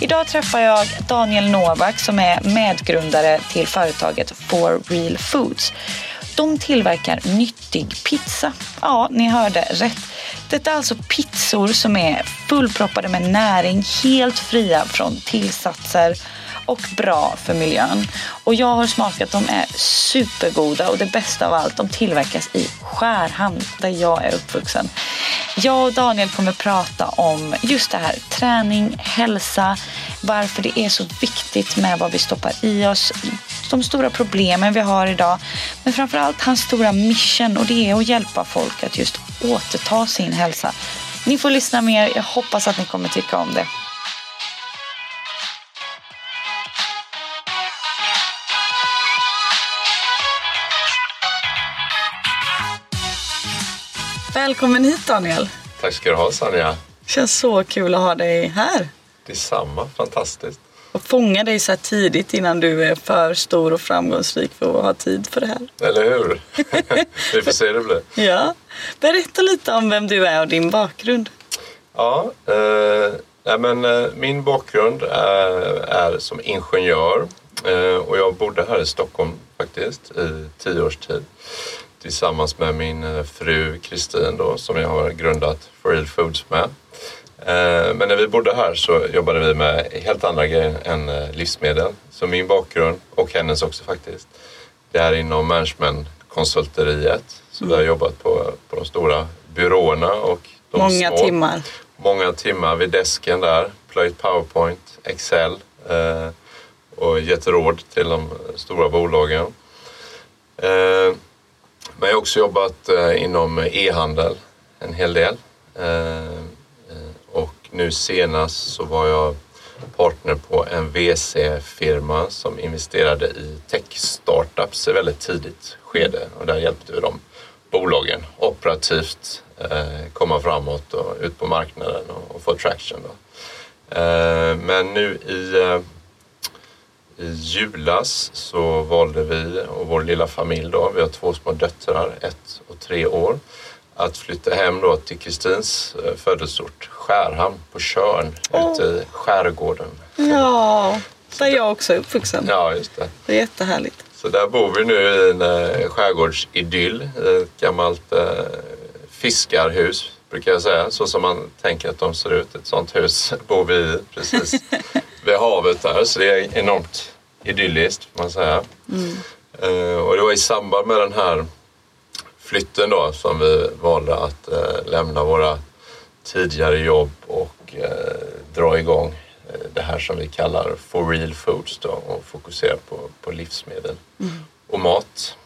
Idag träffar jag Daniel Novak som är medgrundare till företaget For Real Foods. De tillverkar nyttig pizza. Ja, ni hörde rätt. Detta är alltså pizzor som är fullproppade med näring, helt fria från tillsatser och bra för miljön. Och jag har smakat, de är supergoda och det bästa av allt, de tillverkas i Skärhamn där jag är uppvuxen. Jag och Daniel kommer prata om just det här, träning, hälsa, varför det är så viktigt med vad vi stoppar i oss, de stora problemen vi har idag. Men framförallt hans stora mission och det är att hjälpa folk att just återta sin hälsa. Ni får lyssna mer, jag hoppas att ni kommer tycka om det. Välkommen hit Daniel. Tack ska du ha Sanja. Känns så kul att ha dig här. Detsamma, fantastiskt. Och fånga dig så här tidigt innan du är för stor och framgångsrik för att ha tid för det här. Eller hur? Vi får se hur det blir. Ja. Berätta lite om vem du är och din bakgrund. Ja, eh, men, eh, min bakgrund är, är som ingenjör eh, och jag bodde här i Stockholm faktiskt i tio års tid tillsammans med min eh, fru Kristin då som jag har grundat For Real Foods med. Eh, men när vi bodde här så jobbade vi med helt andra grejer än eh, livsmedel. Så min bakgrund, och hennes också faktiskt, det är inom managementkonsulteriet. Så vi har mm. jobbat på, på de stora byråerna och de Många små. timmar. Många timmar vid desken där. Plöjt Powerpoint, Excel och gett råd till de stora bolagen. Men jag har också jobbat eh, inom e-handel en hel del. Eh, eh, och nu senast så var jag partner på en VC-firma som investerade i tech-startups i väldigt tidigt skede och där hjälpte vi de bolagen operativt komma framåt och ut på marknaden och få traction. Men nu i i julas så valde vi och vår lilla familj då, vi har två små döttrar, ett och tre år, att flytta hem då till Kristins eh, födelseort Skärhamn på Körn oh. ute i skärgården. Ja, där jag också är uppvuxen. Ja, just det. Det är jättehärligt. Så där bor vi nu i en eh, skärgårdsidyll, ett gammalt eh, fiskarhus brukar jag säga, så som man tänker att de ser ut. Ett sånt hus bor vi i precis vid havet där så det är enormt idylliskt får man säga. Mm. Uh, och det var i samband med den här flytten då som vi valde att uh, lämna våra tidigare jobb och uh, dra igång det här som vi kallar for real foods då och fokusera på, på livsmedel mm. och mat.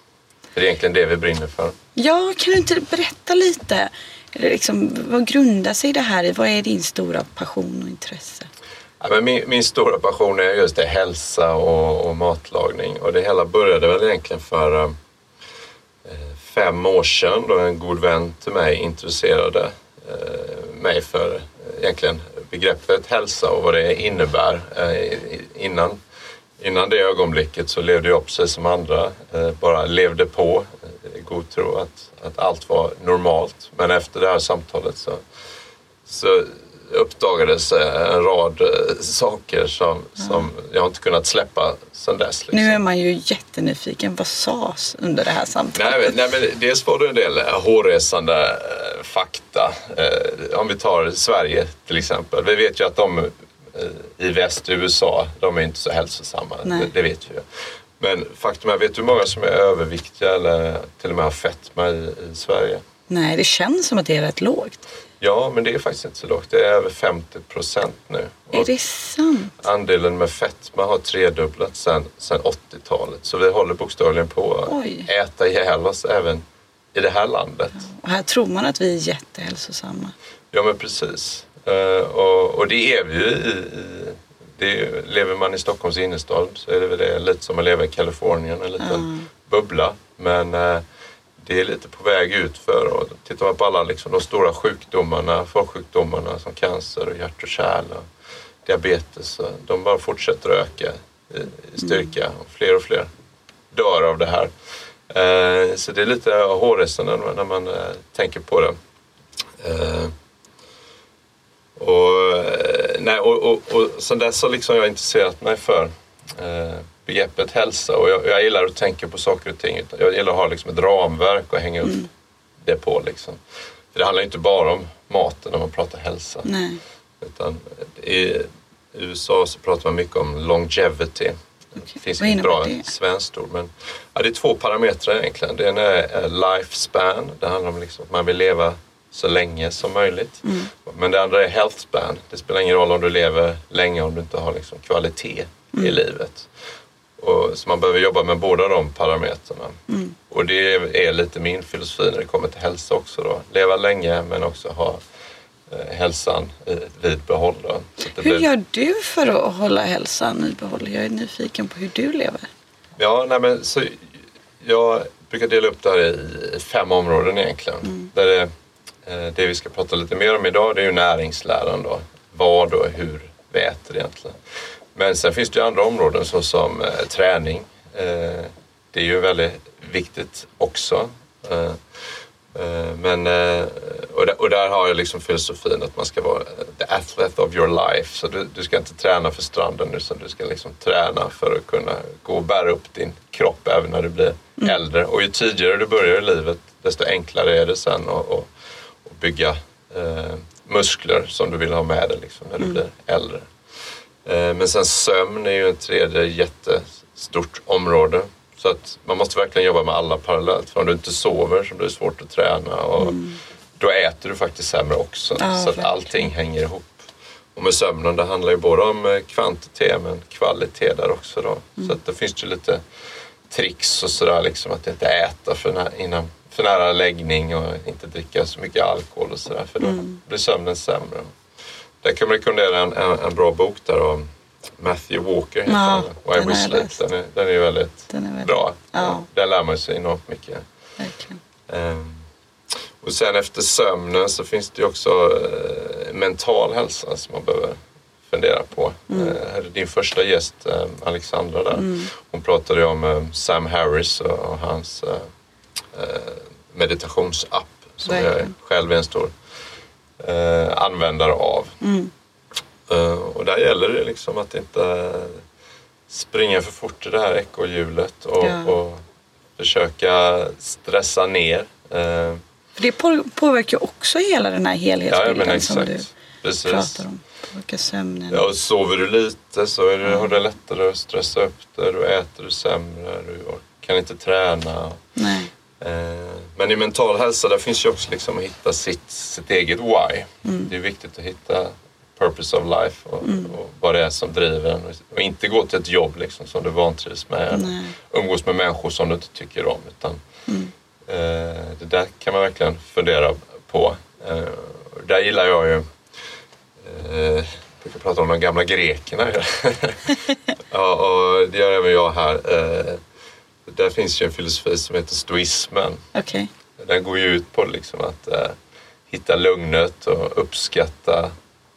Det är egentligen det vi brinner för. Ja, kan du inte berätta lite? Liksom, vad grundar sig det här i? Vad är din stora passion och intresse? Ja, men min, min, stora passion är just det, hälsa och, och, matlagning. Och det hela började väl egentligen för eh, fem år sedan då en god vän till mig introducerade eh, mig för egentligen begreppet hälsa och vad det innebär. Eh, innan, innan det ögonblicket så levde jag precis som andra, eh, bara levde på eh, i god tro att, att allt var normalt. Men efter det här samtalet så, så uppdagades eh, en rad eh, saker som, som jag inte kunnat släppa sedan dess. Liksom. Nu är man ju jättenyfiken. Vad sades under det här samtalet? Nej, nej, men dels var det en del eh, hårresande fakta. Om vi tar Sverige till exempel. Vi vet ju att de i väst, USA, de är inte så hälsosamma. Det, det, vet vi ju. Men faktum är, vet du hur många som är överviktiga eller till och med har fetma i, i Sverige? Nej, det känns som att det är rätt lågt. Ja, men det är faktiskt inte så lågt. Det är över 50 procent nu. Är det sant? andelen med fetma har tredubblats sedan, sedan 80-talet. Så vi håller bokstavligen på att Oj. äta ihjäl oss även i det här landet. Och här tror man att vi är jättehälsosamma. Ja, men precis. Eh, och, och det är vi ju i... i det är, lever man i Stockholms innerstad så är det väl det, lite som att leva i Kalifornien, en liten bubbla. Men eh, det är lite på väg ut för och tittar man på alla liksom, de stora sjukdomarna, folksjukdomarna som cancer och hjärt och kärl och diabetes, de bara fortsätter att öka i, styrka och fler och fler dör av det här. Eh, så det är lite hårresande när man, eh, tänker på det. Eh, och, nej, och, och, och sen dess har liksom jag intresserat mig för begreppet hälsa och jag, jag gillar att tänka på saker och ting. Jag gillar att ha liksom ett ramverk och hänga upp det på. Liksom. För det handlar inte bara om maten när man pratar hälsa. Nej. Utan I USA så pratar man mycket om longevity. Det finns inget bra det? svenskt ord. Men, ja, det är två parametrar egentligen. Det ena är lifespan. Det handlar om liksom att man vill leva så länge som möjligt. Mm. Men det andra är health span. Det spelar ingen roll om du lever länge om du inte har liksom kvalitet Mm. i livet. Och, så man behöver jobba med båda de parametrarna. Mm. Och det är lite min filosofi när det kommer till hälsa också. Då. Leva länge men också ha eh, hälsan i, vid behåll. Hur blir- gör du för att hålla hälsan i behåll? Jag är nyfiken på hur du lever. Ja, nej men, så, jag brukar dela upp det här i, i fem områden egentligen. Där det, eh, det vi ska prata lite mer om idag det är ju näringsläran. Då. Vad och hur vi äter egentligen. Men sen finns det ju andra områden såsom eh, träning. Eh, det är ju väldigt viktigt också. Eh, eh, men, eh, och, där, och där har jag liksom filosofin att man ska vara the athlete of your life. Så du, du ska inte träna för stranden utan du ska liksom träna för att kunna gå och bära upp din kropp även när du blir äldre. Och ju tidigare du börjar i livet desto enklare är det sen att bygga eh, muskler som du vill ha med dig liksom, när du blir äldre. Eh, Men sen sömn är ju ett tredje jättestort område. Så att man måste verkligen jobba med alla parallellt. För om du inte sover så blir det svårt att träna. Och Då äter du faktiskt sämre också. Ja, så att verkligen. allting hänger ihop. Och med sömnen, det handlar ju både om eh, kvantitet men kvalitet där också. Då. Så att det finns ju lite tricks och sådär liksom att inte äta för, nä- innan, för nära läggning och inte dricka så mycket alkohol och sådär för då blir sömnen sämre. Där kan man rekommendera en, en, en bra bok där om Matthew Walker heter Ja, han. Why We Sleep. Den är, den är väldigt, Den är väldigt- bra. ja. Där lär man sig enormt mycket. Verkligen. Ehm, och sen efter sömnen så finns det ju också eh, mental hälsa som man behöver fundera på. Mm. Här är din första gäst, eh, Alexandra där. Hon pratade ju om eh, Sam Harris och, och hans eh, meditationsapp som jag själv är en stor eh, användare av. Mm. Eh, och där gäller det liksom att inte springa för fort i det här ekorrhjulet och, Ja. och försöka stressa ner. Eh, För det på- påverkar ju också hela den här ja, helhetsbilden men som du. Precis. pratar om. Påverkar sömnen. Ja, och sover du lite så är det, har du lättare att stressa upp det. Du äter du sämre, du kan inte träna. Nej. Eh, Men i mental hälsa där finns ju också liksom att hitta sitt, sitt eget why. Det är viktigt att hitta purpose of life och, och vad det är som driver en. Och inte gå till ett jobb liksom som du vantrivs med. Nej. Umgås med människor som du inte tycker om. Utan, eh, det där kan man verkligen fundera på. Eh, där gillar jag ju Eh, jag brukar prata om de gamla grekerna. ja, och det gör även jag här. Eh, där finns ju en filosofi som heter stoismen. Okej. Den går ju ut på liksom att eh, hitta lugnet och uppskatta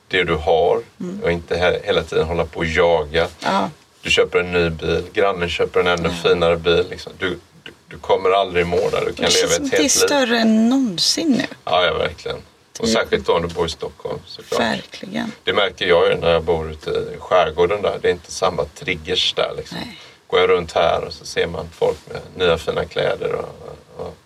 det du har och inte he- hela tiden hålla på och jaga. Ja. Du köper en ny bil, grannen köper en ännu finare bil. Liksom. Du, du, du kommer aldrig i mål där. Du kan Det leva ett att det är helt liv. större än någonsin nu. Ja, ja, verkligen. Och särskilt då om du bor i Stockholm såklart. Verkligen. Det märker jag ju när jag bor ute i skärgården där. Det är inte samma triggers där. Liksom. Nej. Går jag runt här och så ser man folk med nya fina kläder och, och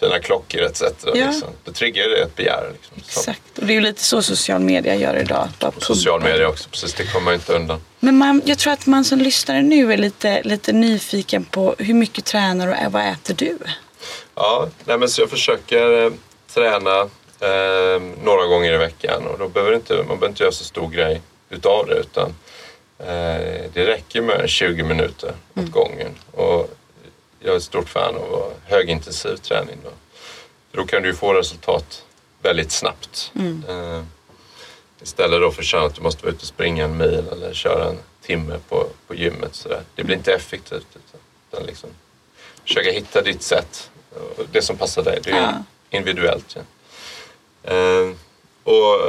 fina klockor etc. Ja. Liksom. Då triggar det ett begär. Liksom. Exakt. Och det är ju lite så social media gör idag. Och social media också, precis. Det kommer man inte undan. Men man, jag tror att man som lyssnare nu är lite, lite nyfiken på hur mycket tränar och vad äter du? Ja, nej, men så jag försöker eh, träna eh, några gånger i veckan och då behöver inte, man behöver inte göra så stor grej utav det utan det räcker med 20 minuter åt mm. gången. Och jag är ett stort fan av högintensiv träning. Då. då kan du få resultat väldigt snabbt. Mm. Eh, istället då för att du måste vara ute och springa en mil eller köra en timme på, på gymmet. Så där. Det blir inte effektivt. Utan liksom, försöka hitta ditt sätt. Det som passar dig. Det är ja. individuellt. Ja. Eh, och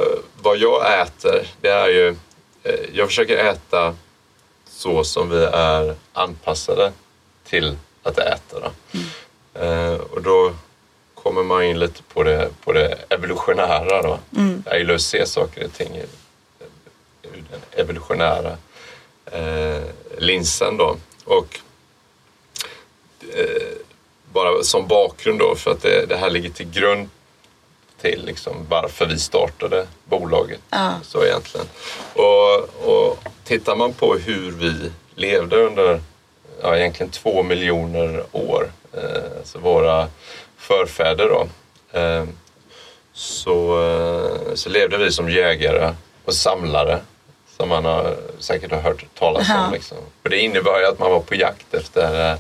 vad jag äter, det är ju... Eh, jag försöker äta så som vi är anpassade till att äta. Då. Mm. Och då kommer man in lite på det, på det evolutionära. Då. Mm. Jag gillar att se saker och ting ur den evolutionära eh, linsen. Då. Och eh, bara som bakgrund då, för att det, det här ligger till grund till liksom varför vi startade bolaget. Ja. Så egentligen. Och, och tittar man på hur vi levde under ja, egentligen två miljoner år, eh, alltså våra förfäder då, eh, så, eh, så levde vi som jägare och samlare som man har, säkert har hört talas om. Liksom. Och det innebar ju att man var på jakt efter eh,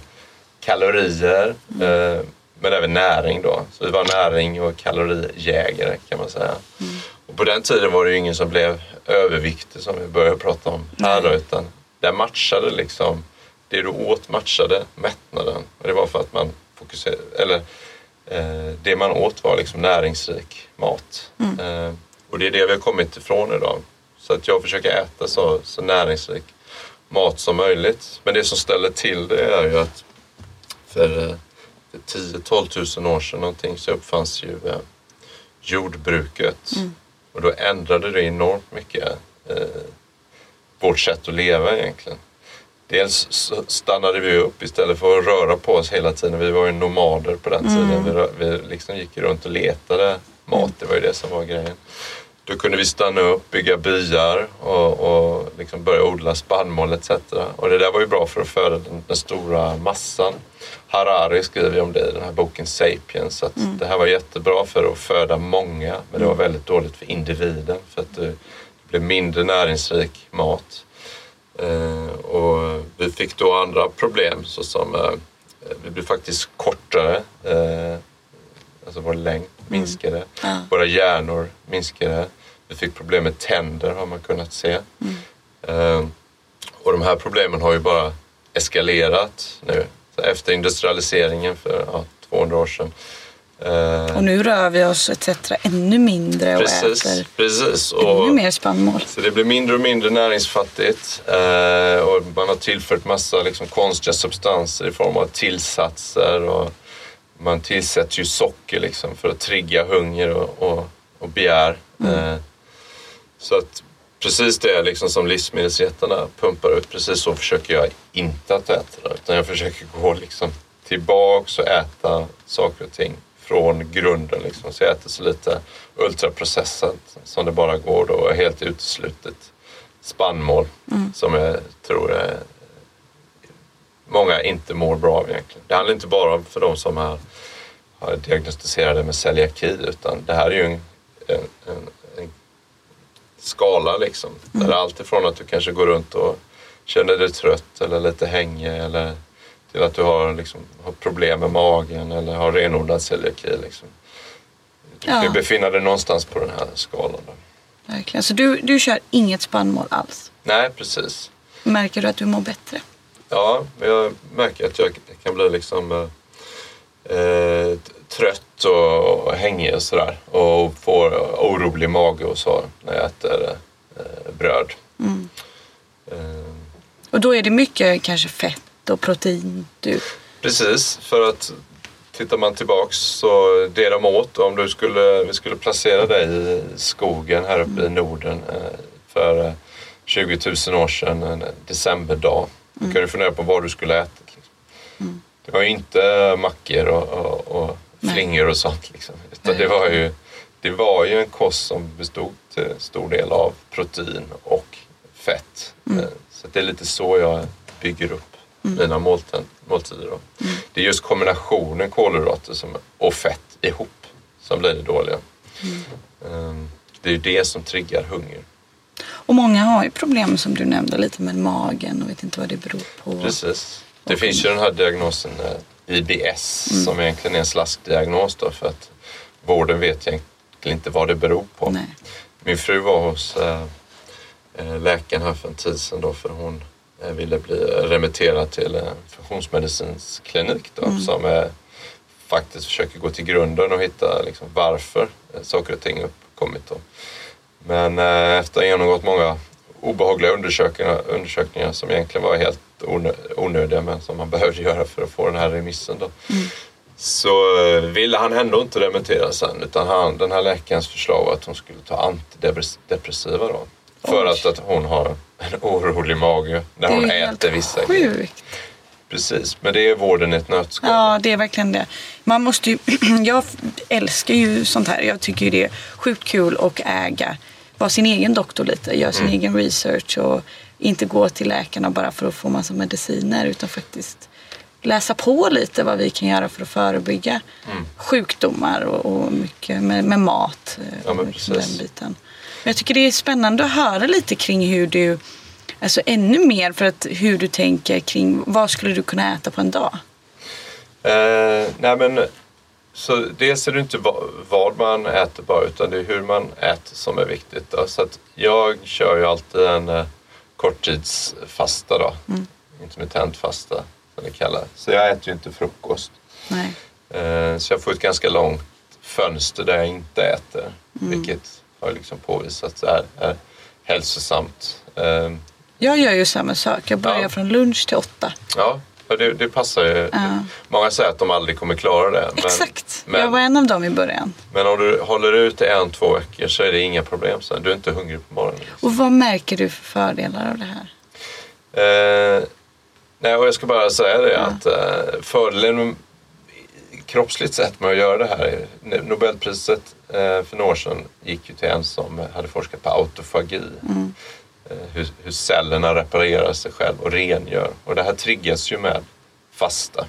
kalorier mm. Men även näring då. Så vi var näring och kalorijägare kan man säga. Mm. Och på den tiden var det ju ingen som blev överviktig som vi börjar prata om här då, utan där matchade liksom det du åt matchade mättnaden. Och det var för att man fokuserade, eller eh, det man åt var liksom näringsrik mat. Mm. Eh, och det är det vi har kommit ifrån idag. Så att jag försöker äta så, så näringsrik mat som möjligt. Men det som ställer till det är ju att för, eh, för 10-12 tusen år sedan någonting så uppfanns ju eh, jordbruket. Mm. Och då ändrade det enormt mycket eh, vårt sätt att leva egentligen. Dels stannade vi upp istället för att röra på oss hela tiden. Vi var ju nomader på den tiden. Mm. Vi, vi liksom gick runt och letade mat. Det var ju det som var grejen. Då kunde vi stanna upp, bygga byar och, och liksom börja odla spannmål etc. Och det där var ju bra för att föda den, den stora massan. Harari skriver om det i den här boken Sapiens. Att mm. Det här var jättebra för att föda många men det var mm. väldigt dåligt för individen för att det, blev mindre näringsrik mat. Eh, och vi fick då andra problem såsom eh, vi blev faktiskt kortare. Eh, alltså vår längd. Minskade. Mm. Våra hjärnor minskade. Vi fick problem med tänder har man kunnat se. Mm. Eh, och de här problemen har ju bara eskalerat nu. Efter industrialiseringen för ja, 200 år sedan Uh, och nu rör vi oss etc. ännu mindre och precis, äter precis. Och, ännu mer spannmål. Så det blir mindre och mindre näringsfattigt. Uh, och man har tillfört massa liksom, konstiga substanser i form av tillsatser. Och man tillsätter ju socker liksom, för att trigga hunger och, och, och begär. Mm. Uh, så att precis det liksom, som livsmedelsjättarna pumpar ut, precis så försöker jag inte att äta det. Utan jag försöker gå liksom, tillbaks och äta saker och ting från grunden. Liksom. Så jag äter så lite ultraprocessat som det bara går då helt uteslutet spannmål mm. som jag tror är många inte mår bra av egentligen. Det handlar inte bara om för de som är, har diagnostiserade med celiaki utan det här är ju en, en, en, en skala liksom. Mm. Där allt ifrån att du kanske går runt och känner dig trött eller lite hängig eller till att du har, liksom, har problem med magen eller har renodlad celiaki. Liksom. Du kan ja. befinna dig någonstans på den här skalan. Då. Verkligen. Så du, du kör inget spannmål alls? Nej, precis. Märker du att du mår bättre? Ja, jag märker att jag kan bli liksom eh, eh trött och, och hängig och sådär. Och får orolig mage och så när jag äter eh, bröd. Mm. Eh. Och då är det mycket kanske fett och protein du... Precis, för att tittar man tillbaks så det de åt, om du skulle, vi skulle placera dig i skogen här uppe mm. i Norden eh, för 20 000 år sedan, en decemberdag. Då kan du fundera på vad du skulle ätit. Liksom. Mm. Det var ju inte mackor och, och, och flingor och sånt. Liksom. Utan det, var ju, det var ju en kost som bestod till stor del av protein och fett. Mm. Eh, så det är lite så jag bygger upp mm. mina måltider. måltider. Mm. Det är just kombinationen kolhydrater som, och fett ihop som blir det dåliga. Mm. Det är ju det som triggar hunger. Och många har ju problem som du nämnde lite med magen och vet inte vad det beror på. Precis. Det okay. finns ju den här diagnosen eh, IBS mm. som egentligen är en slaskdiagnos då för att vården vet egentligen inte vad det beror på. Nej. Min fru var hos äh, läkaren här för en tid sedan då för hon ville bli remitterad till en funktionsmedicinsk klinik då mm. som faktiskt försöker gå till grunden och hitta liksom, varför saker och ting uppkommit. Då. Men äh, efter att ha genomgått många obehagliga undersökningar, undersökningar som egentligen var helt onödiga men som man behövde göra för att få den här remissen då. Mm så eh, ville han ändå inte remittera sen utan han, den här läkarens förslag var att hon skulle ta antidepressiva då. För att, att hon har en orolig mage när hon äter vissa grejer. Precis, men det är vården i ett nötskal. Ja, det är verkligen det. Man måste ju, jag älskar ju sånt här. Jag tycker ju det är sjukt kul att äga, vara sin egen doktor lite, göra sin mm. egen research och inte gå till läkarna bara för att få massa mediciner utan faktiskt läsa på lite vad vi kan göra för att förebygga mm. sjukdomar och, och mycket med, med mat. Eh, ja, men den biten. Men jag tycker det är spännande att höra lite kring hur du, alltså ännu mer för att hur du tänker kring vad skulle du kunna äta på en dag? Eh, nej men, så dels är det inte vad man äter bara utan det är hur man äter som är viktigt. Då. Så jag kör ju alltid en eh, korttidsfasta då, mm. intermittent fasta som det kallar Så jag äter ju inte frukost. Nej. Eh, så jag får ett ganska långt fönster där jag inte äter. Mm. Vilket har liksom påvisats är, är hälsosamt. Eh, jag gör ju samma sak. Jag börjar ja. från lunch till åtta. Ja, det, det passar ju. Ja. Många säger att de aldrig kommer klara det. Men, Exakt, men, jag var en av dem i början. Men om du håller ut i en, två veckor så är det inga problem sen. Du är inte hungrig på morgonen. Och vad märker du för fördelar av det här? Eh, Nej, och jag ska bara säga det ja. att uh, fördelen kroppsligt sett med att göra det här. Nobelpriset uh, för några år sedan gick ju till en som hade forskat på autofagi. Mm. Uh, hur, hur, cellerna reparerar sig själv och rengör. Och det här triggas ju med fasta.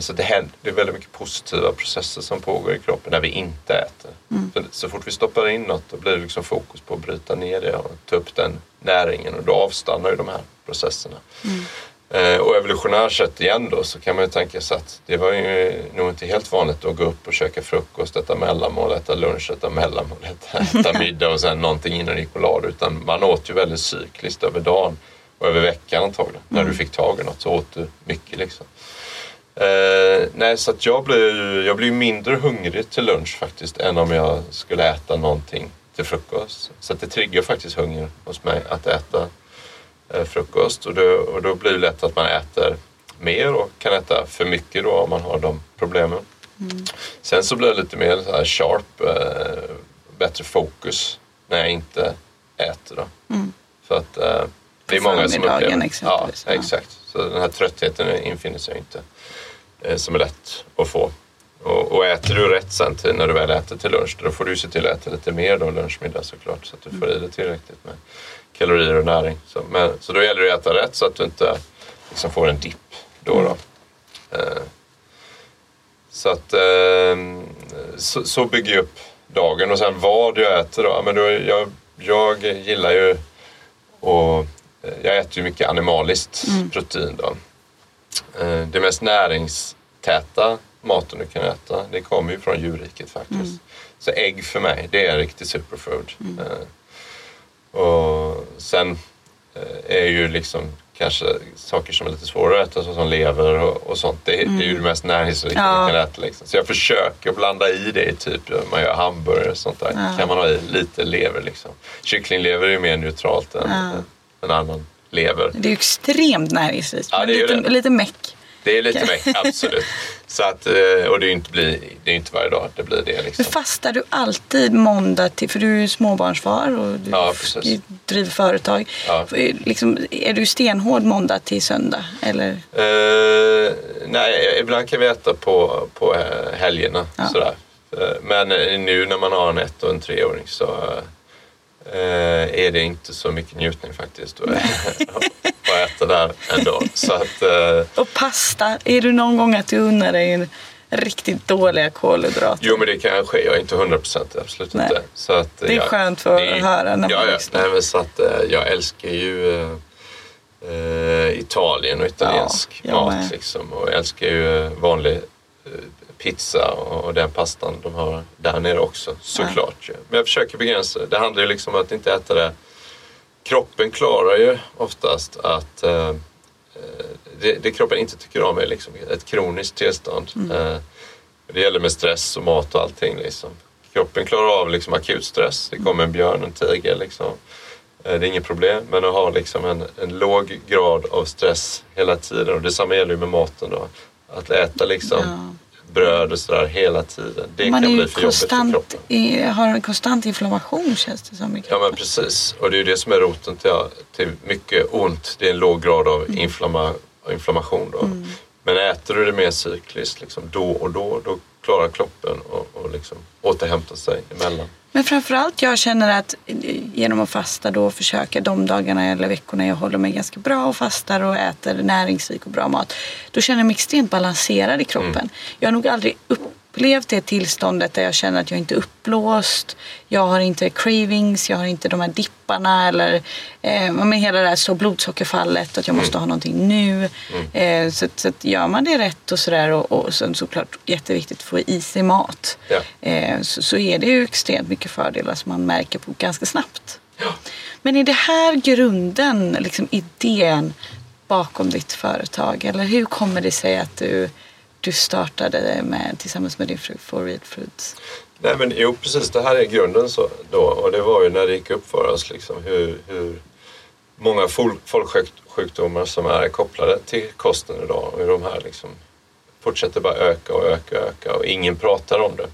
Så det, händer, det är väldigt mycket positiva processer som pågår i kroppen när vi inte äter. Mm. Så, så fort vi stoppar in något då blir det liksom fokus på att bryta ner det och ta upp den näringen och då avstannar ju de här processerna. Mm. Eh, och evolutionärt sett igen då så kan man ju tänka sig att det var ju nog inte helt vanligt att gå upp och käka frukost, äta mellanmål, äta lunch, äta mellanmål, äta, äta middag och sen någonting innan det gick på lad. Utan man åt ju väldigt cykliskt över dagen och över veckan antagligen. Mm. När du fick tag i något så åt du mycket liksom. Eh, nej, så att jag blir, jag blir mindre hungrig till lunch faktiskt än om jag skulle äta någonting till frukost. Så att det triggar faktiskt hunger hos mig att äta frukost och då, och då blir det lätt att man äter mer och kan äta för mycket då om man har de problemen. Mm. Sen så blir det lite mer så här sharp, eh, bättre fokus när jag inte äter. Då. Mm. För att eh, det är många som upplever ja, ja, exakt. Så den här tröttheten infinner sig inte. Eh, som är lätt att få. Och, och, äter du rätt sen till, när du väl äter till lunch, då får du se till att äta lite mer då lunch, middag såklart. Så att du får i dig tillräckligt med kalorier och näring. Så, men, så då gäller det att äta rätt så att du inte liksom får en dipp då. då. Eh, så att eh, så, så, bygger jag upp dagen och sen vad jag äter då. Men då jag, jag gillar ju och jag äter ju mycket animaliskt mm. protein då. Eh, det mest näringstäta maten du kan äta det kommer ju från djurriket faktiskt. Mm. Så ägg för mig det är en riktig superfood. Mm. Och sen eh, är ju liksom kanske saker som är lite svårare att äta som lever och, och sånt. Det, mm. det, är ju det mest näringsrika ja. man kan äta. Liksom. Så jag försöker blanda i det typ man gör hamburgare och sånt där. Ja. kan man ha i lite lever liksom. Kycklinglever är ju mer neutralt än ja. en annan lever. Det är ju extremt näringsrikt. Ja, lite, lite meck. Det är lite mer, absolut. Så att, eh, och det är ju inte, blir, det är inte varje dag det blir det. Liksom. Fastar du alltid måndag till, för du är ju småbarnsfar och du ja, driver företag. Ja. Liksom, är du stenhård måndag till söndag? Eller? Eh, nej, ibland kan vi äta på, på helgerna. Ja. Sådär. Eh, men nu när man har en ett och en treåring så eh, är det inte så mycket njutning faktiskt. att äta där ändå. Så att, eh... Och pasta, är du någon gång att du unnar dig en riktigt dåliga kolhydrater. Jo men det kan ske, jag är inte hundraprocentig, absolut Nej. inte. Så att, Det är jag- skönt för att det höra när ja, man ja. lyssnar. Nej, men så att, eh, Jag älskar ju eh, eh, Italien och italiensk Ja, mat. Liksom, och jag älskar ju eh, vanlig pizza och, den pastan de har där nere också, såklart. ju. Men jag försöker begränsa det. Handlar ju liksom om att inte äta det. Kroppen klarar ju oftast att eh, eh, det, det kroppen inte tycker om är liksom ett kroniskt tillstånd. Mm. Eh, det gäller med stress och mat och allting. Liksom. Kroppen klarar av liksom akut stress. Det kommer en björn, en tiger. Liksom. Eh, Det är inget problem. Men att ha liksom en, en låg grad av stress hela tiden. Och detsamma gäller ju med maten. Då. Att äta liksom. Bröd och sådär hela tiden. Det Man kan bli för jobbigt för konstant, kroppen. i, har en konstant inflammation känns det som. i Ja men precis. Och det är ju det som är roten till, till mycket ont. Det är en låg grad av inflamma, inflammation. Då. Men äter du det mer cykliskt liksom, då och då, då klarar kroppen och, och liksom återhämta sig emellan. Men framförallt jag känner att eh, genom att fasta då försöka de dagarna eller veckorna jag håller mig ganska bra och fastar och äter näringsrik och bra mat. Då känner jag mig extremt balanserad i kroppen. Jag har nog aldrig upplevt det tillståndet där jag känner att jag inte är uppblåst. Jag har inte cravings, jag har inte de här dipparna eller eh, men hela det här så blodsockerfallet att jag måste ha någonting nu. Eh, så, så att gör man det rätt och sådär och, och sen såklart jätteviktigt att få i sig mat. Ja. Eh, så, så är det ju extremt mycket fördelar som man märker på ganska snabbt. Men är det här grunden, liksom idén bakom ditt företag? Eller hur kommer det sig att du, du startade med, tillsammans med din fru For Real Foods? Nej men jo precis, det här är grunden så, då. Och det var ju när det gick upp för oss liksom, hur, hur många fol- folksjukdomar som är kopplade till kosten idag. Och hur de här liksom fortsätter bara öka och öka och öka och ingen pratar om det.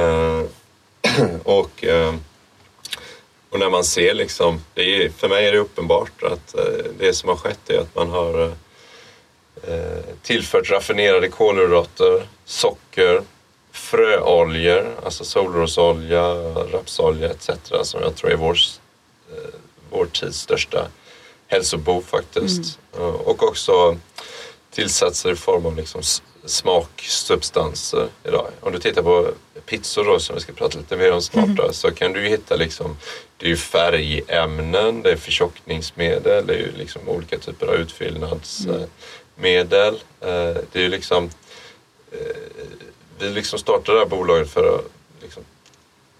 Eh, och, eh, och när man ser liksom, det är, för mig är det uppenbart att eh, det som har skett är att man har tillfört raffinerade kolhydrater, socker, fröoljor, alltså solrosolja, rapsolja etc. som jag tror är vår, eh, vår tids största hälsobov faktiskt. Eh, Och också tillsatser i form av liksom smaksubstanser idag. Om du tittar på pizzor då, som vi ska prata lite mer om snart, då, så kan du ju hitta liksom, det är färgämnen, det är förtjockningsmedel, det är liksom olika typer av utfyllnadsmedel. Eh, Det är liksom, eh, vi liksom startade det här bolaget för att liksom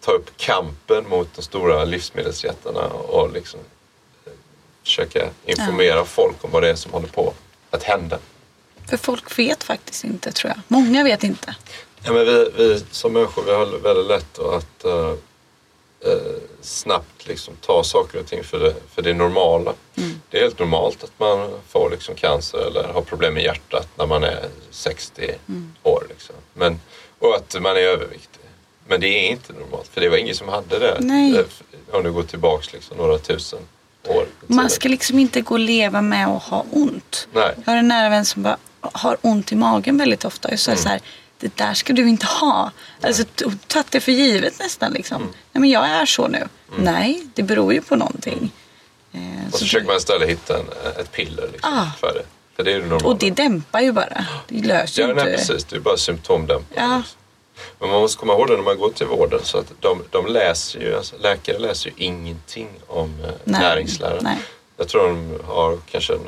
ta upp kampen mot de stora livsmedelsjättarna och liksom eh, försöka informera folk om vad det är som håller på att hända. För folk vet faktiskt inte tror jag. Många vet inte. Ja, men vi, vi som människor vi har väldigt lätt att eh, eh, snabbt liksom ta saker och ting för det, för det normala. Det är helt normalt att man får liksom cancer eller har problem med hjärtat när man är 60 år. Liksom. Men, och att man är överviktig. Men det är inte normalt för det var ingen som hade det Nej. eh, om du går tillbaks liksom några tusen år. Man ska liksom inte gå och leva med att ha ont. Nej. Jag har en nära vän som bara har ont i magen väldigt ofta. Jag säger så här, det där ska du inte ha. Alltså tagit det för givet nästan liksom. Mm. Nej men jag är så nu. Nej, det beror ju på någonting. Eh, Och så så försöker man istället hitta en, ett piller liksom, Ah. för det. För det är det och det dämpar ju bara. Det löser ju Ja, inte. nej, precis. Det är bara symptomdämpande. Ja. liksom. Men man måste komma ihåg det när man går till vården. Så att de, de läser ju, alltså, läkare läser ju ingenting om eh, Nej, näringslära. nej. Jag tror de har kanske en,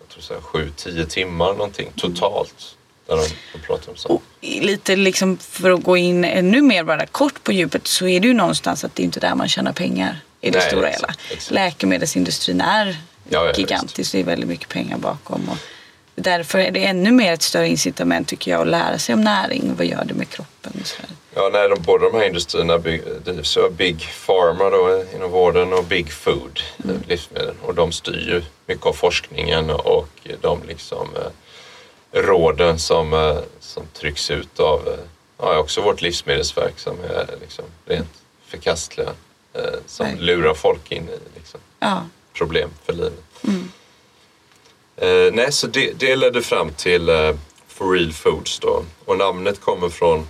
jag tror så här, sju, tio timmar någonting totalt. Där de, de pratar om sånt. Och lite liksom för att gå in ännu mer bara kort på djupet så är det ju någonstans att det är inte där man tjänar pengar i det Nej, stora hela. Läkemedelsindustrin är Ja, ja, gigantisk. Det är väldigt mycket pengar bakom. Och därför är det ännu mer ett större incitament tycker jag att lära sig om näring. Vad gör det med kroppen? Och så här. Ja, nej, de, båda de här industrierna drivs av Big Pharma då, inom vården och Big Food, Mm. eh, livsmedel. Och de styr ju mycket av forskningen och de liksom, eh, råden som, eh, som trycks ut av eh, ja, också vårt livsmedelsverk som är liksom rent förkastliga. Eh, som Nej. lurar folk in i liksom, Ja, problem för livet. Eh, nej, så det, det ledde fram till eh, For Real Foods då. Och namnet kommer från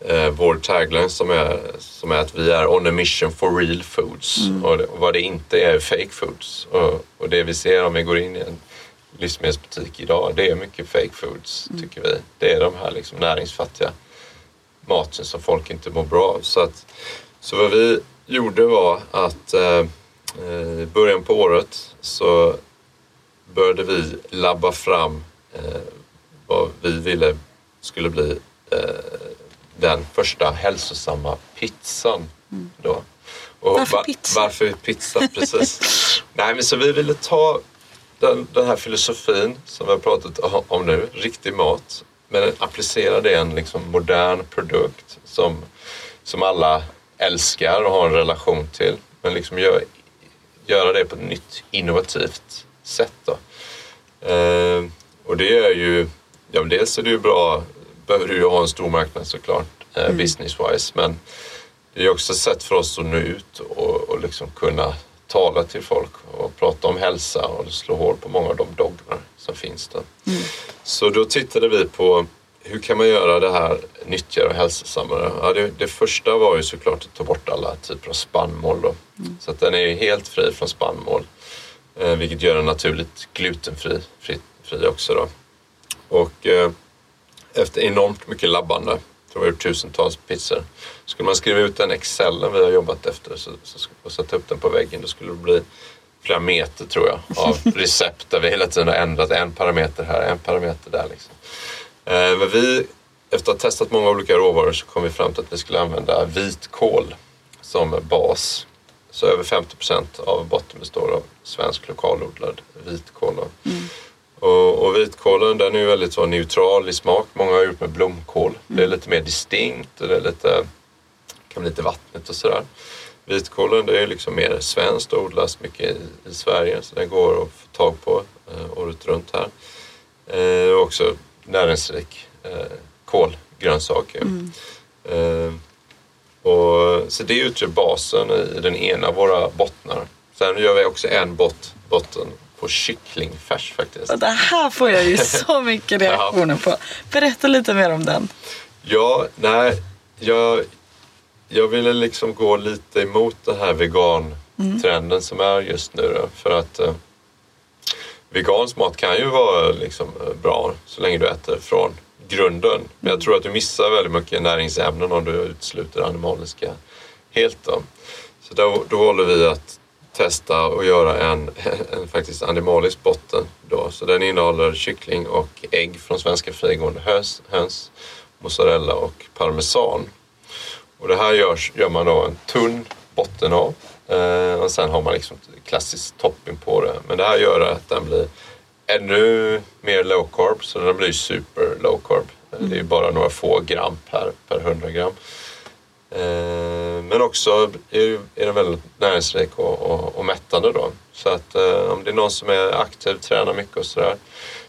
eh, vår tagline som är, som är att vi är on a mission for real foods. Och, det, och vad det inte är är fake foods. Och, och det vi ser om vi går in i en livsmedelsbutik idag. Det är mycket fake foods tycker vi. Det är de här liksom näringsfattiga maten som folk inte mår bra av. Så, att, så vad vi gjorde var att eh, i början på året så började vi labba fram eh, vad vi ville skulle bli eh, den första hälsosamma pizzan. Då. Och varför pizza? Varför pizza, precis. Nej, men så vi ville ta den, den här filosofin som vi har pratat om nu, riktig mat, men applicera det i en liksom modern produkt som, som alla älskar och har en relation till. Men liksom gör, göra det på ett nytt innovativt sätt. Då. Eh, och det är ju, ja dels är det ju bra, behöver du ju ha en stor marknad såklart, eh, mm. business-wise, men det är också ett sätt för oss att nå ut och, och liksom kunna tala till folk och prata om hälsa och slå hål på många av de dogmer som finns där. Mm. Så då tittade vi på hur kan man göra det här nyttigare och hälsosammare? Ja, det, det, första var ju såklart att ta bort alla typer av spannmål. Då. Mm. Så att den är helt fri från spannmål. Eh, vilket gör den naturligt glutenfri fri, fri också. Då. Och eh, efter enormt mycket labbande tror har gjort tusentals pizzor. Skulle man skriva ut den excellen vi har jobbat efter så, så, och sätta upp den på väggen då skulle det bli flera meter tror jag av recept där vi hela tiden har ändrat en parameter här, en parameter där. Liksom. Eh, men vi, efter att ha testat många olika råvaror så kom vi fram till att vi skulle använda vitkål som bas. Så över 50 procent av botten består av svensk lokalodlad vitkål. Mm. Och, och vitkålen den är väldigt så neutral i smak. Många har gjort med blomkål. Mm. Det är lite mer distinkt och det är lite, kan bli lite vattnigt och sådär. Vitkålen det är liksom mer svenskt och odlas mycket i, i Sverige så den går att få tag på eh, året runt här. Eh, också näringsrik eh, kolgrönsak. Mm. Eh, och, så det utgör basen i den ena av våra bottnar. Sen gör vi också en bot, botten på kycklingfärs faktiskt. Och det här får jag ju så mycket reaktioner på. Berätta lite mer om den. Ja, nej, jag, jag ville liksom gå lite emot den här vegantrenden mm. som är just nu. Då, för att eh, vegansk mat kan ju vara liksom eh, bra så länge du äter från grunden. Men jag tror att du missar väldigt mycket näringsämnen om du utesluter animaliska helt. Då. Så då, då valde vi att testa och göra en, en faktiskt animalisk botten. Då. Så den innehåller kyckling och ägg från svenska frigående höns, höns mozzarella och parmesan. Och det här görs, gör man då en tunn botten av eh, och sen har man liksom klassisk topping på det. Men det här gör att den blir ännu mer low carb så den blir super low carb. Mm. Det är bara några få gram per, per 100 gram. Eh, men också är, den väldigt näringsrik och, och, och mättande då. Så att eh, om det är någon som är aktiv, tränar mycket och sådär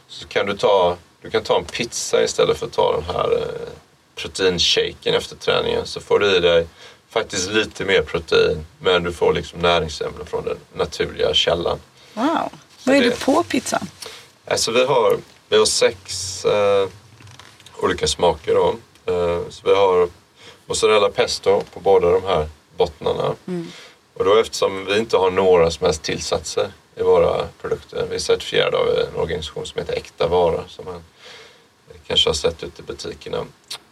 så kan du ta, du kan ta en pizza istället för att ta den här eh, proteinshaken efter träningen så får du i dig faktiskt lite mer protein men du får liksom näringsämnen från den naturliga källan. Wow. Vad är det på pizzan? Alltså vi har, vi har sex eh, olika smaker då. Eh, så vi har mozzarella pesto på båda de här bottnarna. Mm. Och då eftersom vi inte har några som helst tillsatser i våra produkter. Vi är certifierade av en organisation som heter Äkta Vara som man kanske har sett ute i butikerna.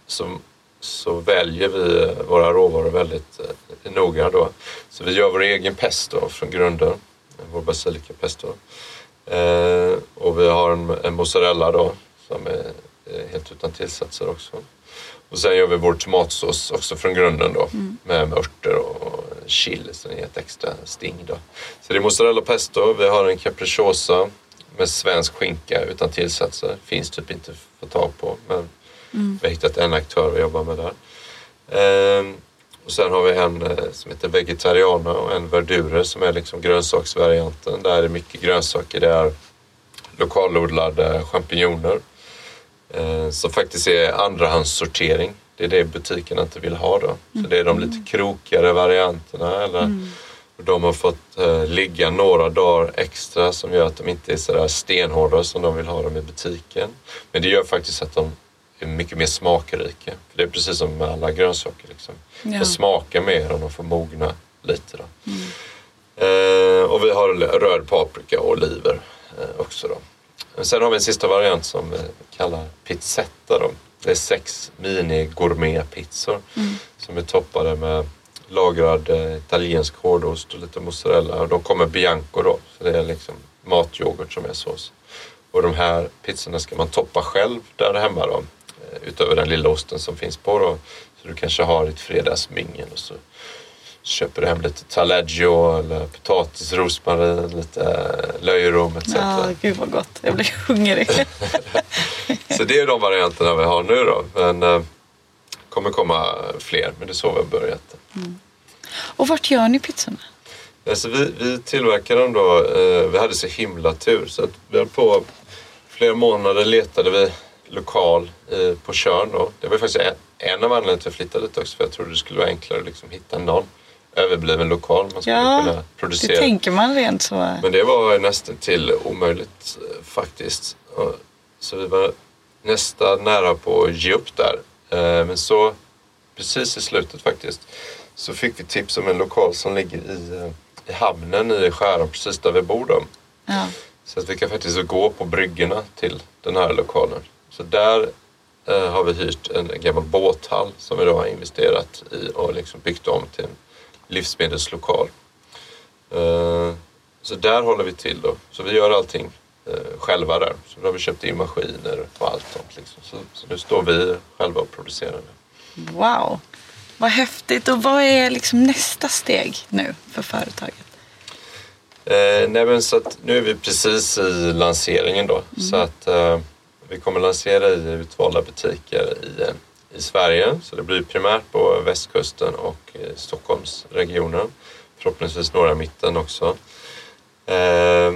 Så, så väljer vi våra råvaror väldigt eh, noga då. Så vi gör vår egen pesto från grunden, vår basilika pesto. Eh, och vi har en, en mozzarella då som är helt utan tillsatser också. Och sen gör vi vår tomatsås också från grunden då mm. med, med örter och chili som ger ett extra sting då. Så det är mozzarella pesto, vi har en capricciosa med svensk skinka utan tillsatser. Finns typ inte att få tag på men mm. vi har hittat en aktör vi jobbar med där. Ehm, och sen har vi en eh, som heter vegetariana och en verdurer som är liksom grönsaksvarianten. Där är det mycket grönsaker. Det är lokalodlade champinjoner som faktiskt är andrahandssortering. Det är det butikerna inte vill ha då. Så det är de lite krokigare varianterna. Eller mm. De har fått eh, ligga några dagar extra som gör att de inte är sådär stenhårda som de vill ha dem i butiken. Men det gör faktiskt att de är mycket mer smakrika. För det är precis som med alla grönsaker. Liksom. Ja. De smakar mer och de får mogna lite. Då. Mm. Eh, och vi har röd paprika och oliver eh, också. Då. Sen har vi en sista variant som vi kallar pizzetta. Då. Det är sex mini gourmetpizzor Mm. som är toppade med lagrad eh, italiensk hårdost och lite mozzarella. Och de kommer bianco då, så det är liksom matyoghurt som är sås. Och de här pizzorna ska man toppa själv där hemma då, eh, utöver den lilla osten som finns på då. Så du kanske har ditt fredagsmingel och så köper du hem lite taleggio eller potatis, rosmarin, lite eh, löjrom etc. Ja, gud vad gott. Jag blir hungrig. Så det är de varianterna vi har nu då. Men eh, kommer komma fler, men det är så vi har börjat. Och vart gör ni pizzorna? Alltså vi, vi tillverkar dem då, eh, vi hade så himla tur så att vi höll på flera månader letade vi lokal eh, på Tjörn då. Det var faktiskt en, en av anledningarna till att jag flyttade dit också för jag trodde det skulle vara enklare att liksom hitta någon överbliven lokal man skulle Ja, kunna Det producera. tänker man rent så. Men det var nästan till omöjligt eh, faktiskt. Så vi var nästan nära på att ge upp där. Eh, Men så precis i slutet faktiskt så fick vi tips om en lokal som ligger i, eh, i hamnen i Skärholm precis där vi bor då. Ja. Så att vi kan faktiskt gå på bryggorna till den här lokalen. Så där har vi hyrt en gammal båthall som vi då har investerat i och liksom byggt om till en livsmedelslokal. Eh, så där håller vi till då. Så vi gör allting eh, själva där. Så då har vi köpt in maskiner och allt sånt. Liksom. Så, så nu står vi själva och producerar det. Wow, vad häftigt. Och vad är liksom nästa steg nu för företaget? Eh, nej men så att nu är vi precis i lanseringen då. Så att eh, vi kommer lansera i utvalda butiker i, i Sverige. Så det blir primärt på västkusten och eh, Stockholmsregionen. Förhoppningsvis några i mitten också. Eh,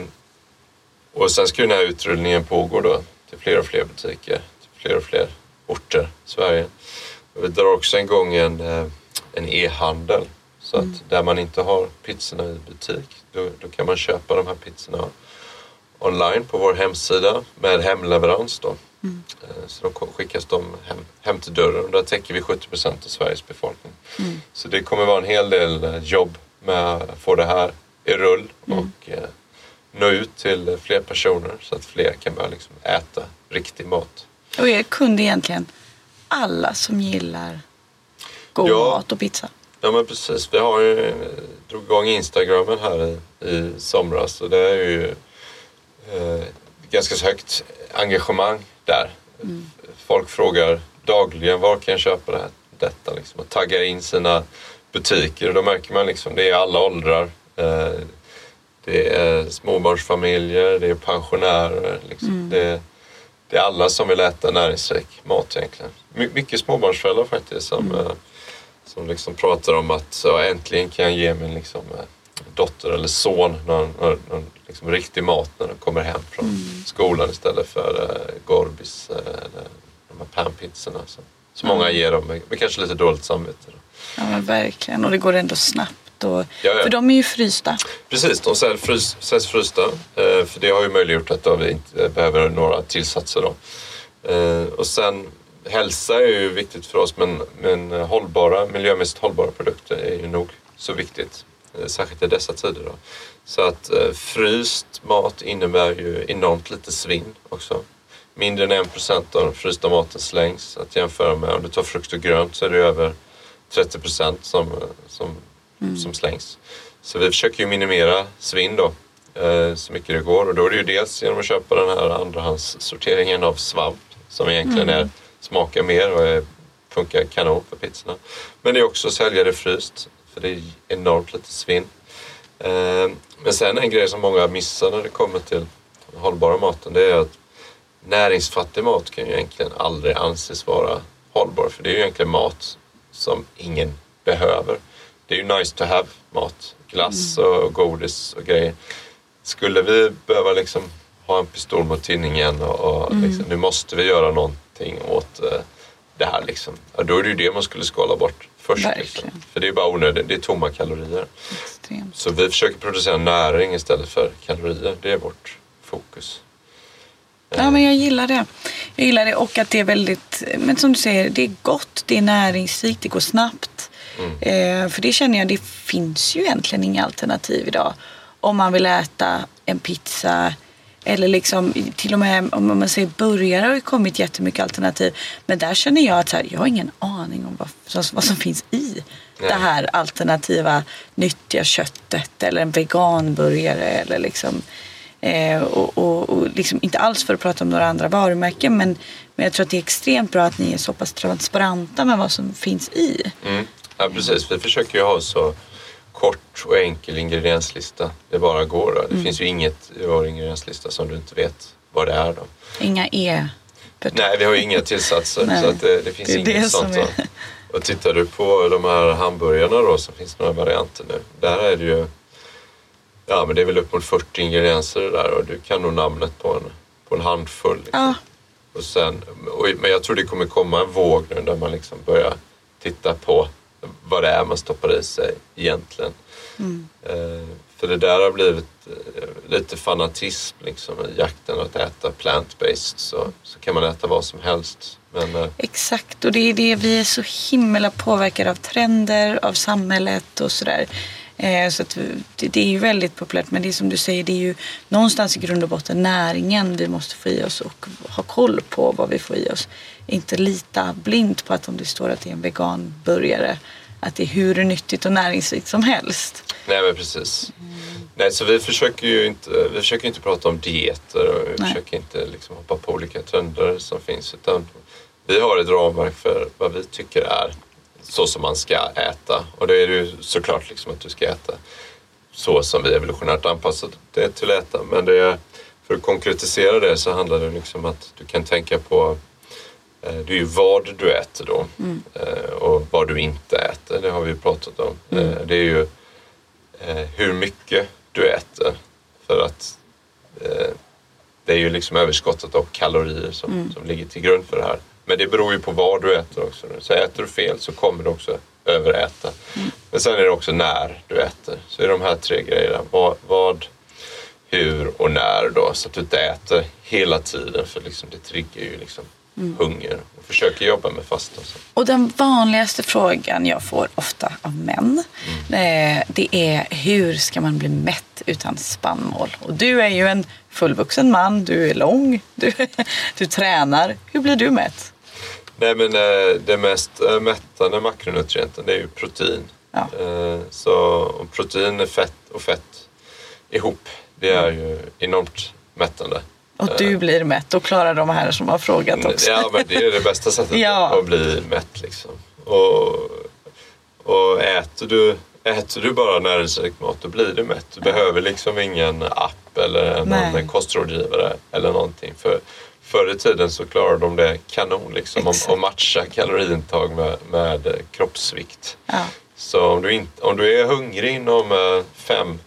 och sen ska ju den här utrullningen pågå då till fler och fler butiker, till fler och fler orter i Sverige. Och vi drar också igång en, eh, en e-handel. Så att där man inte har pizzorna i butik, då, då kan man köpa de här pizzorna online på vår hemsida med hemleverans då. Eh, Så då skickas de hem, hem till dörren och där täcker vi 70 procent av Sveriges befolkning. Så det kommer vara en hel del eh, jobb med att få det här i rull och eh, nå ut till fler personer så att fler kan börja liksom äta riktig mat. Och är kund egentligen alla som gillar god Ja. mat och pizza? Ja men precis. Vi har ju, drog igång Instagramen här i, i somras och det är ju eh, ganska högt engagemang där. Folk frågar dagligen var kan jag köpa det här, detta liksom, och taggar in sina butiker och då märker man liksom det är alla åldrar. Eh, det är småbarnsfamiljer, det är pensionärer. Liksom. Det, det är alla som vill äta näringsrik mat egentligen. My, mycket småbarnsföräldrar faktiskt som, eh, som liksom pratar om att så, äntligen kan jag ge min liksom, eh, dotter eller son någon, någon, någon liksom, riktig mat när de kommer hem från skolan istället för eh, Gorbis eh, eller de här panpizzorna som, som många ger dem med, med kanske lite dåligt samvete. Då. Ja men verkligen. Och det går ändå snabbt. Och, Ja, ja. För de är ju frysta. Precis, de säljs, frys, säljs frysta. Eh, för det har ju möjliggjort att vi inte behöver några tillsatser. Då. Eh, och sen hälsa är ju viktigt för oss men, men hållbara, miljömässigt hållbara produkter är ju nog så viktigt. Eh, särskilt i dessa tider. Då. Så att eh, fryst mat innebär ju enormt lite svinn också. Mindre än 1% av den frysta maten slängs. Att jämföra med om du tar frukt och grönt så är det över 30% som, som, som slängs. Så vi försöker ju minimera svinn då eh, så mycket det går och då är det ju dels genom att köpa den här andrahandssorteringen av svamp som egentligen är, smakar mer och är, funkar kanon för pizzorna. Men det är också att sälja det fryst för det är enormt lite svinn. Eh, men sen en grej som många missar när det kommer till den hållbara maten det är att näringsfattig mat kan ju egentligen aldrig anses vara hållbar för det är ju egentligen mat som ingen behöver. Det är ju nice to have mat, glass och godis och grejer. Skulle vi behöva liksom ha en pistol mot tinningen och, och liksom, nu måste vi göra någonting åt eh, det här liksom. Ja, då är det ju det man skulle skala bort först. Liksom. För det är bara onödigt, det är tomma kalorier. Extremt. Så vi försöker producera näring istället för kalorier. Det är vårt fokus. Ja, men jag gillar det. Jag gillar det och att det är väldigt, men som du säger, det är gott, det är näringsrikt, det går snabbt. Eh, för det känner jag, det finns ju egentligen inga alternativ idag. Om man vill äta en pizza Eller liksom, till och med om man säger burgare har ju kommit jättemycket alternativ. Men där känner jag att så här, jag har ingen aning om vad, vad som finns i det här alternativa nyttiga köttet. Eller en veganburgare. Eller liksom, eh, och, och, och liksom, inte alls för att prata om några andra varumärken. Men, men jag tror att det är extremt bra att ni är så pass transparenta med vad som finns i. Mm. Ja, precis. Vi försöker ju ha så kort och enkel ingredienslista det bara går. Då. Det mm. finns ju inget i vår ingredienslista som du inte vet vad det är. Då. Inga E? Nej, vi har ju inga tillsatser så det, det finns det inget det sånt. Är... Och tittar du på de här hamburgarna då som finns några varianter nu. Där är det ju Ja men det är väl upp mot 40 ingredienser det där och du kan nog namnet på en, på en handfull. Liksom. Ja. Och sen, och, men jag tror det kommer komma en våg nu där man liksom börjar titta på vad det är man stoppar i sig egentligen. Mm. Eh, för det där har blivit eh, lite fanatism liksom, i jakten att äta plant-based så, så kan man äta vad som helst. Men, eh, Exakt och det är det vi är så himla påverkade av trender, av samhället och sådär. Så det är ju väldigt populärt men det är som du säger det är ju någonstans i grund och botten näringen vi måste få i oss och ha koll på vad vi får i oss. Inte lita blint på att om det står att det är en veganburgare att det är hur nyttigt och näringsrikt som helst. Nej men precis. Mm. Nej så vi försöker ju inte, vi försöker inte prata om dieter och vi Nej. försöker inte liksom hoppa på olika trender som finns utan vi har ett ramverk för vad vi tycker är så som man ska äta. Och det är ju såklart liksom att du ska äta så som vi evolutionärt anpassat det till att äta. Men det är, för att konkretisera det så handlar det liksom om att du kan tänka på det är ju vad du äter då mm. Eh, och vad du inte äter. Det har vi pratat om. Mm. Eh, det är ju hur mycket du äter. För att det är ju liksom överskottet av kalorier som, mm. som ligger till grund för det här. Men det beror ju på vad du äter också. Så äter du fel så kommer du också överäta. Mm. Men sen är det också när du äter. Så är de här tre grejerna. Vad, vad, hur och när då. Så att du inte äter hela tiden för liksom det triggar ju liksom mm. hunger. Och försöker jobba med fasta. Så. Och den vanligaste frågan jag får ofta av män. Mm. Eh, det är hur ska man bli mätt utan spannmål? Och du är ju en fullvuxen man. Du är lång. Du, du tränar. Hur blir du mätt? Nej men eh, det mest eh, mättande makronutrienten det är ju protein. Ja. Så protein fett och fett ihop, det är ju enormt mättande. Och du blir mätt och klarar de här som har frågat också. Ja men det är det bästa sättet ja. att bli mätt liksom. Och, och äter, du, äter du bara näringsrik mat då blir du mätt. Du ja. behöver liksom ingen app eller någon kostrådgivare eller någonting. För Förr i tiden så klarade de det kanon liksom, om, att matcha kaloriintag med, med kroppsvikt. Ja. Så om du, inte, om du är hungrig inom eh, fem,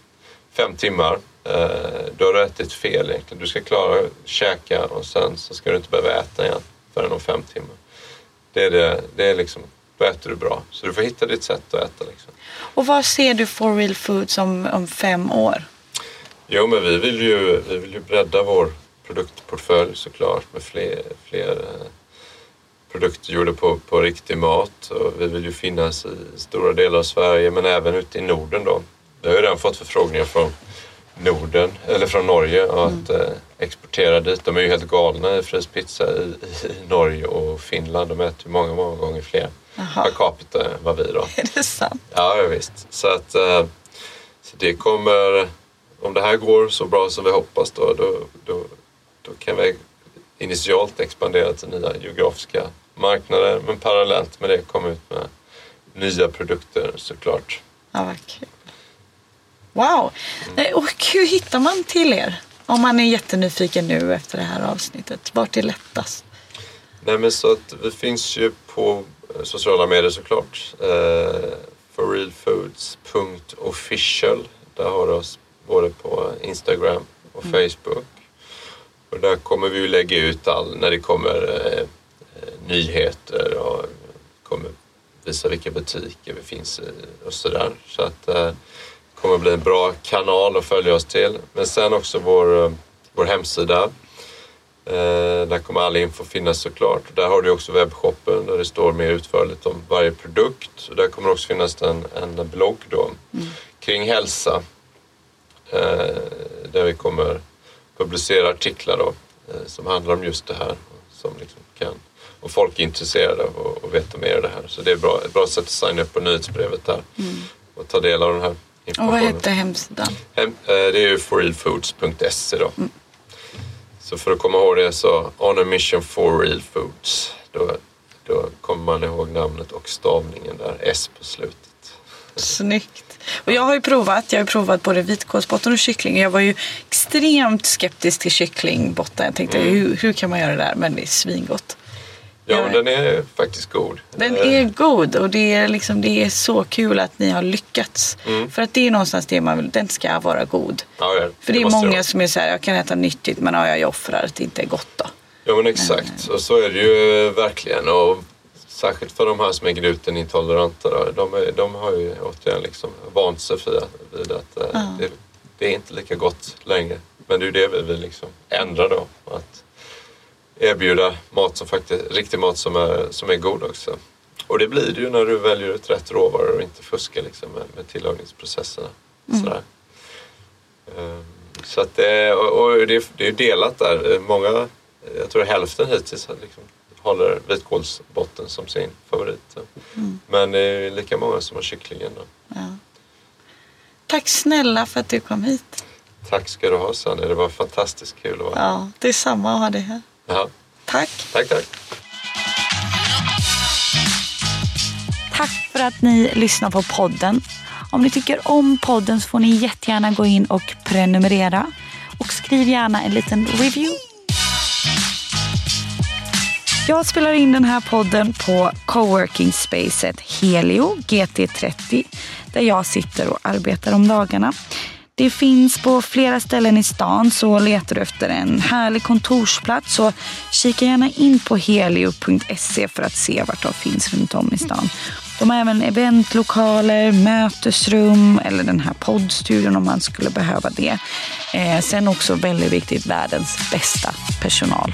fem timmar eh, då har du ätit fel egentligen. Du ska klara att käka och sen så ska du inte behöva äta igen förrän om fem timmar. Det är, det, det är liksom, då äter du bra. Så du får hitta ditt sätt att äta. Liksom. Och vad ser du For Real Foods om, om fem år? Jo men vi vill ju, vi vill ju bredda vår produktportfölj såklart med fler, fler eh, produkter gjorda på, på riktig mat. Och vi vill ju finnas i stora delar av Sverige men även ute i Norden då. Vi har ju redan fått förfrågningar från Norden, eller från Norge att mm. eh, exportera dit. De är ju helt galna i fryst pizza i, i, Norge och Finland. De äter ju många, många gånger fler Aha. per capita än vad vi då. Är det sant? Ja, ja visst. Så att eh, så det kommer, om det här går så bra som vi hoppas då, då, då då kan vi initialt expandera till nya geografiska marknader men parallellt med det komma ut med nya produkter såklart. Ja, vad kul. Wow! Och hur hittar man till er? Om man är jättenyfiken nu efter det här avsnittet. Vart är lättast? Nej men så att vi finns ju på sociala medier såklart. Eh, forrealfoods.official. Där har du oss både på Instagram och mm. Facebook. Och där kommer vi ju lägga ut all, när det kommer eh, nyheter och kommer visa vilka butiker vi finns i och sådär. Så att eh, kommer bli en bra kanal att följa oss till. Men sen också vår, eh, vår hemsida. Eh, där kommer all info finnas såklart. Där har du också webbshoppen där det står mer utförligt om varje produkt. Och där kommer också finnas en, en blogg då mm. kring hälsa. Eh, där vi kommer publicerar artiklar då, som handlar om just det här. Som liksom kan, och folk är intresserade av att- veta mer av det här. Så det är bra, ett bra sätt att signa upp på nyhetsbrevet där och ta del av den här Och vad hette hemsidan? Hem, eh, det är ju forrealfoods.se då. Så för att komma ihåg det så On a mission for real foods. Då, då kommer man ihåg namnet och stavningen där, S på slutet. Snyggt. Och jag har ju provat. Jag har ju provat både vitkålsbotten och kyckling. Jag var ju extremt skeptisk till kycklingbotten. Jag tänkte hur, hur kan man göra det där? Men det är svingott. Ja, Ja. men den är faktiskt god. Den Eh, är god och det är, liksom, det är så kul att ni har lyckats. För att det är någonstans det man vill. Den ska vara god. Ja, ja, För det är måste många vara. som är så här, jag kan äta nyttigt men ja, jag offrar att det inte är gott då. Ja men exakt, och så är det ju eh, verkligen. Och särskilt för de här som är glutenintoleranta. Då, de, är, de har ju återigen liksom vant sig vid att, eh, det, det är inte lika gott längre. Men det är ju det vi vill liksom ändra då. Att erbjuda mat som faktiskt, riktig mat som är, som är god också. Och det blir det ju när du väljer ut rätt råvaror och inte fuskar liksom med, med tillagningsprocesserna. Sådär. Ehm, Så att det, och det, är- det är delat där. Många, jag tror hälften hittills liksom, håller vitkålsbotten som sin favorit. Men det är lika många som har kycklingen. Då. Tack snälla för att du kom hit. Tack ska du ha Sanne, det var fantastiskt kul att vara här. Ja, det är samma att ha dig här. Tack. Tack, tack. Tack för att ni lyssnar på podden. Om ni tycker om podden så får ni jättegärna gå in och prenumerera. Och skriv gärna en liten review. Jag spelar in den här podden på coworking spacet Helio GT30 där jag sitter och arbetar om dagarna. Det finns på flera ställen i stan så letar du efter en härlig kontorsplats så kika gärna in på helio.se för att se vart de finns runt om i stan. De har även eventlokaler, mötesrum eller den här poddstudion om man skulle behöva det. Eh, sen också väldigt viktigt världens bästa personal.